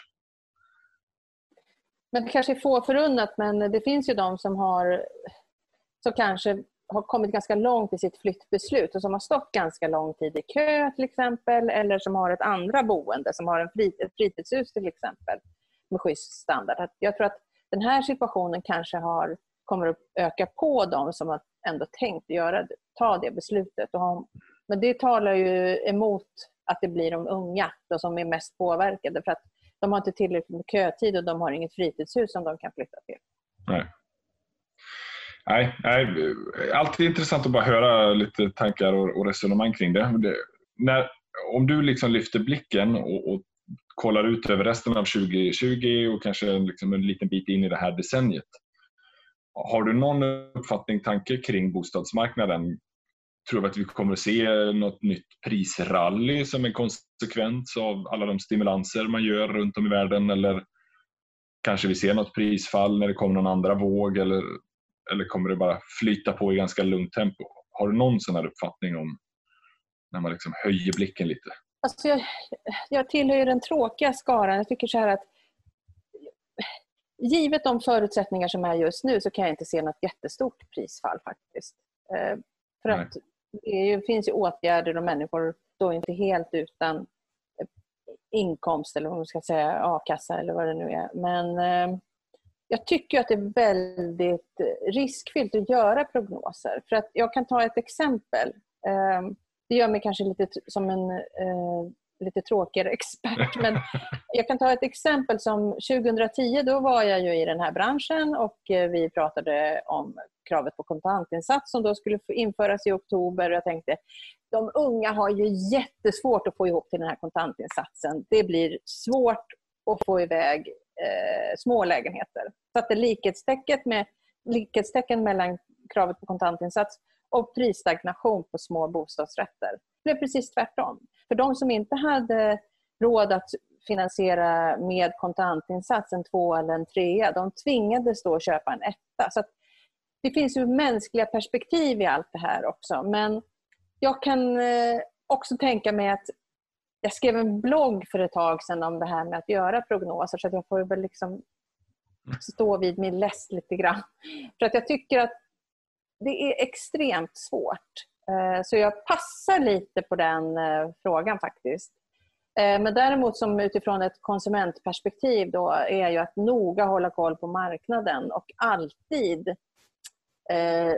Men det kanske är få förunnat, men det finns ju de som har som kanske har kommit ganska långt i sitt flyttbeslut och som har stått ganska lång tid i kö till exempel eller som har ett andra boende, som har en frit ett fritidshus till exempel med schysst standard. Jag tror att den här situationen kanske har, kommer att öka på dem som har ändå tänkt göra, ta det beslutet. men det talar ju emot att det blir de unga då, som är mest påverkade. För att de har inte tillräckligt med kötid och de har inget fritidshus som de kan flytta till. Nej. Nej, nej, alltid intressant att bara höra lite tankar och, och resonemang kring det. det när, om du liksom lyfter blicken och, och, kollar ut över resten av 2020 och kanske liksom en liten bit in i det här decenniet. Har du någon uppfattning, tanke kring bostadsmarknaden? Tror du att vi kommer att se något nytt prisrally som en konsekvens av alla de stimulanser man gör runt om i världen? Eller kanske vi ser något prisfall när det kommer någon andra våg? Eller, eller kommer det bara flyta på i ganska lugnt tempo? Har du någon sån här uppfattning om när man liksom höjer blicken lite? Alltså jag, jag tillhör den tråkiga skaran. Jag tycker så här att givet de förutsättningar som är just nu så kan jag inte se något jättestort prisfall faktiskt. Eh, för att det finns ju åtgärder och människor står inte helt utan eh, inkomst eller vad man ska säga, a-kassa eller vad det nu är. Men eh, jag tycker att det är väldigt eh, riskfyllt att göra prognoser. För att jag kan ta ett exempel. Eh, det gör mig kanske lite som en lite tråkigare expert. Men jag kan ta ett exempel som 2010, då var jag ju i den här branschen och eh, vi pratade om kravet på kontantinsats som då skulle införas i oktober. Jag tänkte, de unga har ju jättesvårt att få ihop till den här kontantinsatsen. Det blir svårt att få iväg eh, små lägenheter. Satte likhetstecken, med, likhetstecken mellan kravet på kontantinsats och prisstagnation på små bostadsrätter. Det blev precis tvärtom. För de som inte hade råd att finansiera med kontantinsats en två eller en trea, de tvingades då köpa en etta. Så det finns ju mänskliga perspektiv i allt det här också. Men jag kan eh, också tänka mig att jag skrev en blogg för ett tag sedan om det här med att göra prognoser så att jag får väl liksom stå vid min läst lite grann. För att jag tycker att det är extremt svårt. Eh, så jag passar lite på den eh, frågan faktiskt. Eh, men däremot som utifrån ett konsumentperspektiv då är ju att noga hålla koll på marknaden och alltid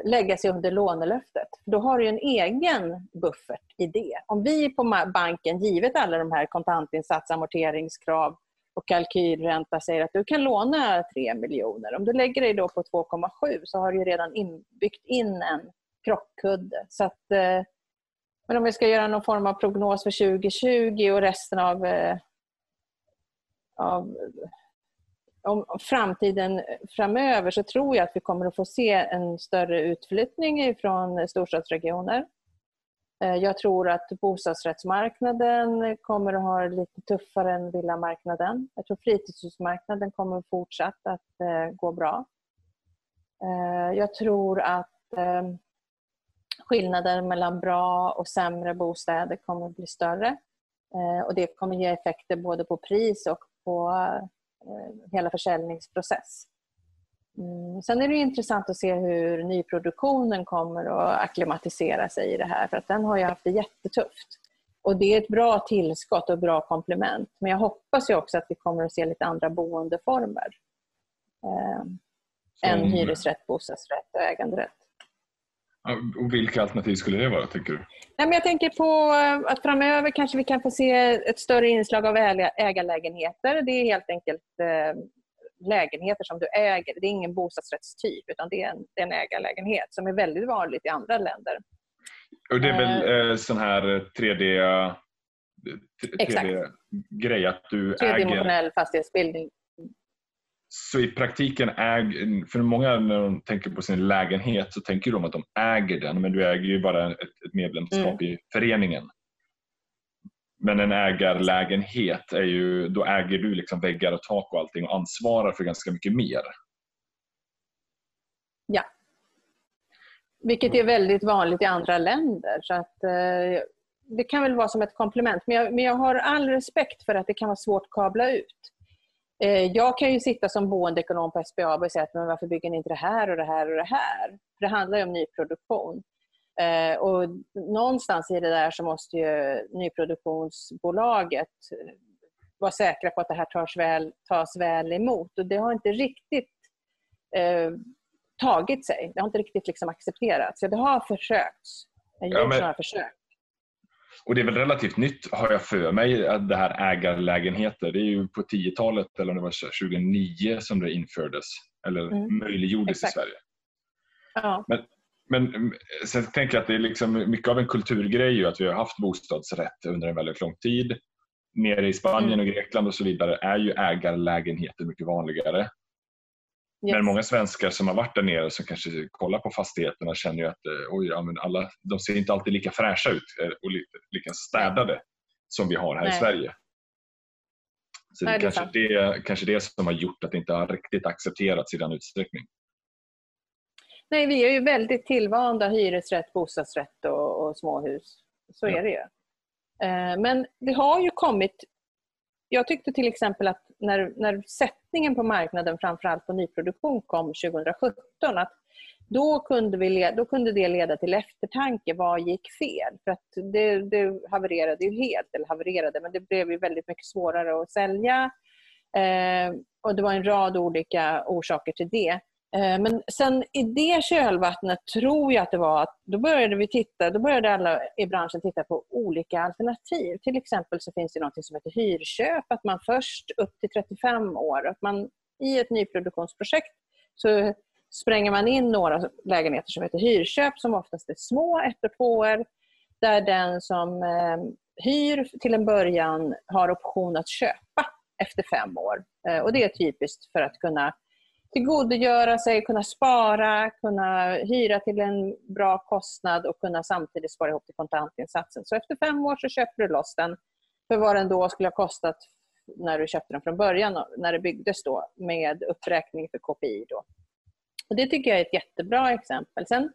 lägga sig under lånelöftet. Då har du en egen buffert i det. Om vi på banken, givet alla de här kontantinsats, amorteringskrav och kalkylränta säger att du kan låna 3 miljoner. Om du lägger dig då på 2,7 så har du redan in, byggt in en krockkudde. Så att, eh, men om vi ska göra någon form av prognos för 2020 och resten av, eh, av om framtiden framöver så tror jag att vi kommer att få se en större utflyttning från storstadsregioner. Eh, jag tror att bostadsrättsmarknaden kommer att ha det lite tuffare än villamarknaden. Jag tror fritidshusmarknaden kommer fortsatt att eh, gå bra. Eh, jag tror att skillnaden mellan bra och sämre bostäder kommer att bli större. Eh, och det kommer ge effekter både på pris och på eh, hela försäljningsprocess. Mm. Sen är det intressant att se hur nyproduktionen kommer att akklimatisera sig i det här för att den har ju haft det jättetufft. Och det är ett bra tillskott och bra komplement. Men jag hoppas ju också att vi kommer att se lite andra boendeformer. Eh, än hyresrätt, bostadsrätt och äganderätt. Och vilka alternativ skulle det vara, tycker du? Nej, men jag tänker på eh, att framöver kanske vi kan få se ett större inslag av ägarlägenheter. Det är helt enkelt eh, lägenheter som du äger. Det är ingen bostadsrättstyp, utan det är en, det är en ägarlägenhet som är väldigt vanligt i andra länder. Och det är väl eh, sån här 3D, 3D-grej, att du Tredimensionell fastighetsbildning. Så i praktiken, äg, för många när de tänker på sin lägenhet så tänker de att de äger den, men du äger ju bara ett, ett medlemskap mm. i föreningen. Men en ägarlägenhet, är ju, då äger du liksom väggar och tak och allting och ansvarar för ganska mycket mer. Ja. Vilket är väldigt vanligt i andra länder. Så att, eh, det kan väl vara som ett komplement. Men jag, men jag har all respekt för att det kan vara svårt att kabla ut. Eh, jag kan ju sitta som boendeekonom på SBAB och säga att men varför bygger ni inte det här och det här och det här? För det handlar ju om nyproduktion. Eh, och någonstans i det där så måste ju nyproduktionsbolaget eh, vara säkra på att det här tas väl, tas väl emot. Och det har inte riktigt eh, tagit sig. Det har inte riktigt liksom accepterats. Det har försökts. Det har ja, men... några försök. Och det är väl relativt nytt har jag för mig, att det här ägarlägenheter. Det är ju på 10-talet eller om det var 2009 som det infördes eller mm. möjliggjordes Exakt. i Sverige. Ja. Men, men sen tänker jag att det är liksom mycket av en kulturgrej att vi har haft bostadsrätt under en väldigt lång tid. Nere i Spanien mm. och Grekland och så vidare är ju ägarlägenheter mycket vanligare. Yes. Men många svenskar som har varit där nere som kanske kollar på fastigheterna känner ju att eh, oj, ja, men alla, de ser inte alltid lika fräscha ut eh, och lika städade som vi har här Nej. i Sverige. Så Nej, det, är kanske det, kanske det som har gjort att det inte har riktigt accepterats i den utsträckning. Nej, vi är ju väldigt tillvanda hyresrätt, bostadsrätt och, och småhus. Så ja. är det ju. Eh, men det har ju kommit... Jag tyckte till exempel att när, när sättningen på marknaden, framförallt på nyproduktion, kom 2017, att då kunde, vi då kunde det leda till eftertanke. Vad gick fel? För att det, det havererade ju helt, eller havererade, men det blev ju väldigt mycket svårare att sälja. Eh, och Det var en rad olika orsaker till det. Eh, men sen i det kölvattnet tror jag att det var att då började vi titta, då började alla i branschen titta på olika alternativ. Till exempel så finns det något som heter hyrköp, att man först upp till 35 år, att man i ett nyproduktionsprojekt så spränger man in några lägenheter som heter hyrköp som oftast är små, ett och två år, där den som eh, hyr till en början har option att köpa efter fem år. Eh, och Det är typiskt för att kunna tillgodogöra sig, kunna spara, kunna hyra till en bra kostnad och kunna samtidigt spara ihop till kontantinsatsen. Så efter fem år så köper du loss den för vad den då skulle ha kostat när du köpte den från början, när det byggdes då, med uppräkning för KPI. Då. Och det tycker jag är ett jättebra exempel. Sen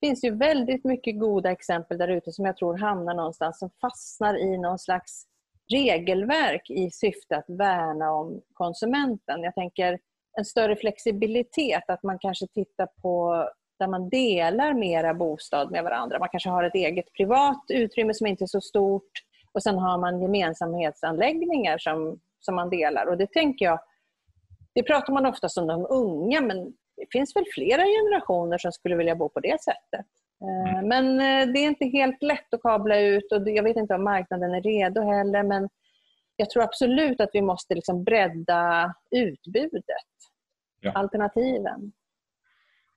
finns det ju väldigt mycket goda exempel där ute som jag tror hamnar någonstans, som fastnar i någon slags regelverk i syfte att värna om konsumenten. Jag tänker en större flexibilitet, att man kanske tittar på där man delar mera bostad med varandra. Man kanske har ett eget privat utrymme som inte är så stort och sen har man gemensamhetsanläggningar som, som man delar. Och det tänker jag, det pratar man ofta om de unga men det finns väl flera generationer som skulle vilja bo på det sättet. Eh, mm. Men eh, det är inte helt lätt att kabla ut och jag vet inte om marknaden är redo heller men jag tror absolut att vi måste liksom bredda utbudet, ja. alternativen.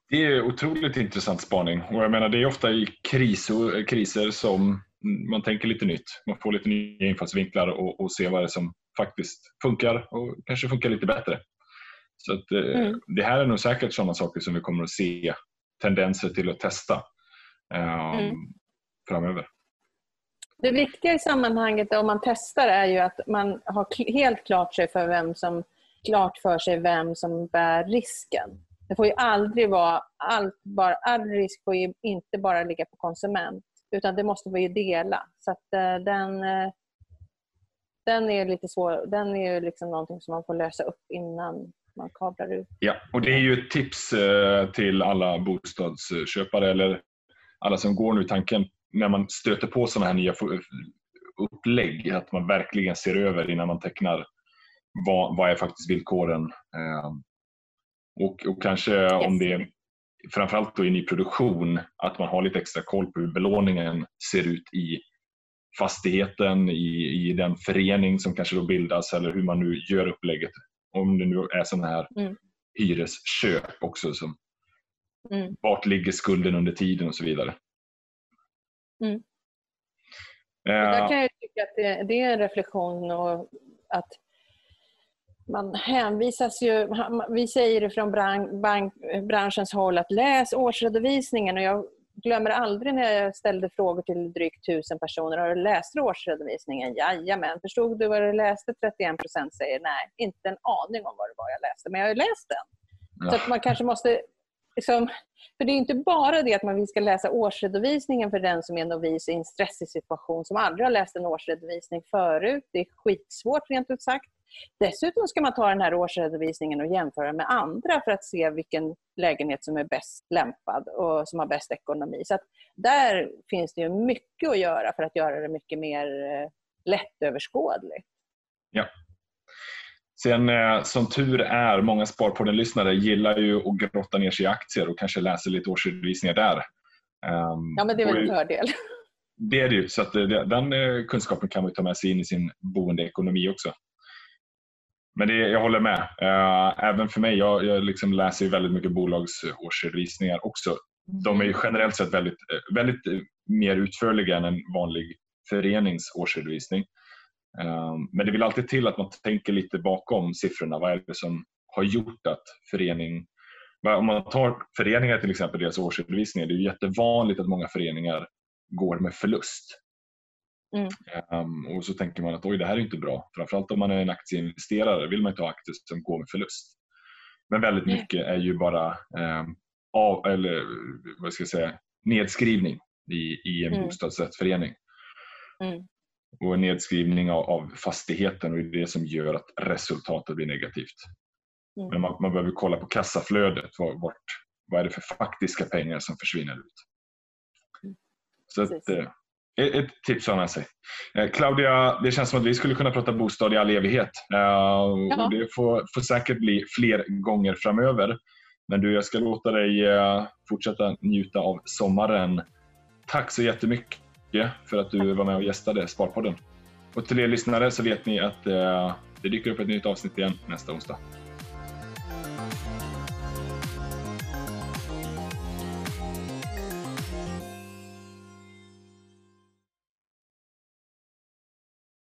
Det är otroligt intressant spaning. Och jag menar, det är ofta i kriser, kriser som man tänker lite nytt. Man får lite nya infallsvinklar och, och ser vad det är som faktiskt funkar och kanske funkar lite bättre. Så att, eh, mm. Det här är nog säkert sådana saker som vi kommer att se tendenser till att testa um, mm. framöver. Det viktiga i sammanhanget om man testar är ju att man har helt klart, sig för vem som, klart för sig vem som bär risken. Det får ju aldrig vara, allt, bara, all risk får ju inte bara ligga på konsument utan det måste vi ju dela. Så att, uh, den, uh, den är lite svår. Den är ju liksom någonting som man får lösa upp innan man kablar ut. Ja, och det är ju ett tips uh, till alla bostadsköpare eller alla som går nu tanken när man stöter på sådana här nya upplägg. Att man verkligen ser över innan man tecknar vad, vad är faktiskt villkoren. Eh, och, och kanske yes. om det framförallt då i nyproduktion, att man har lite extra koll på hur belåningen ser ut i fastigheten, i, i den förening som kanske då bildas eller hur man nu gör upplägget. Om det nu är sådana här mm. hyresköp också. Som, mm. Vart ligger skulden under tiden och så vidare. Mm. Uh, där kan jag tycka att det, det, är en reflektion och att man hänvisas ju, vi säger det från bran, bank, branschens håll att läs årsredovisningen och jag glömmer aldrig när jag ställde frågor till drygt tusen personer. Har du läst årsredovisningen? Jajamän. Förstod du vad du läste? 31 procent säger nej. Inte en aning om vad det var jag läste, men jag har läst den. Ja. Så att man kanske måste... Liksom, för Det är inte bara det att man ska läsa årsredovisningen för den som är novis i en stressig situation som aldrig har läst en årsredovisning förut. Det är skitsvårt rent ut sagt. Dessutom ska man ta den här årsredovisningen och jämföra med andra för att se vilken lägenhet som är bäst lämpad och som har bäst ekonomi. Så där finns det ju mycket att göra för att göra det mycket mer eh, lättöverskådligt. Ja. Sen eh, som tur är, många Sparpodden-lyssnare gillar ju att grotta ner sig i aktier och kanske läser lite årsredovisningar där. Um, ja, men det är väl en fördel. Det är det ju. Så att det, den eh, kunskapen kan man ta med sig in i sin boendeekonomi också. Men det, jag håller med. Uh, även för mig, jag, jag liksom läser ju väldigt mycket bolagsårsredovisningar också. De är ju generellt sett väldigt, eh, väldigt eh, mer utförliga än en vanlig förenings årsredovisning. Men det vill alltid till att man tänker lite bakom siffrorna. Vad är det som har gjort att förening om man tar föreningar till exempel, deras årsredovisningar, det är jättevanligt att många föreningar går med förlust. Mm. Um, och så tänker man att oj, det här är inte bra. Framförallt om man är en aktieinvesterare vill man inte ha aktier som går med förlust. Men väldigt mycket är ju bara um, av, eller, vad ska jag säga, nedskrivning i, i en mm. bostadsrättsförening. Mm. Och en nedskrivning av, av, fastigheten och det är det som gör att resultatet blir negativt. Mm. Men man, man behöver kolla på kassaflödet. Vart, vad är det för faktiska pengar som försvinner ut? Mm. Så att, ett tips har med sig. Eh, Claudia, det känns som att vi skulle kunna prata bostad i all evighet. Uh, och det får, får, säkert bli fler gånger framöver. Men du, jag ska låta dig uh, fortsätta njuta av sommaren. Tack så jättemycket för att du var med och gästade Sparpodden. Och till er lyssnare så vet ni att det dyker upp ett nytt avsnitt igen nästa onsdag.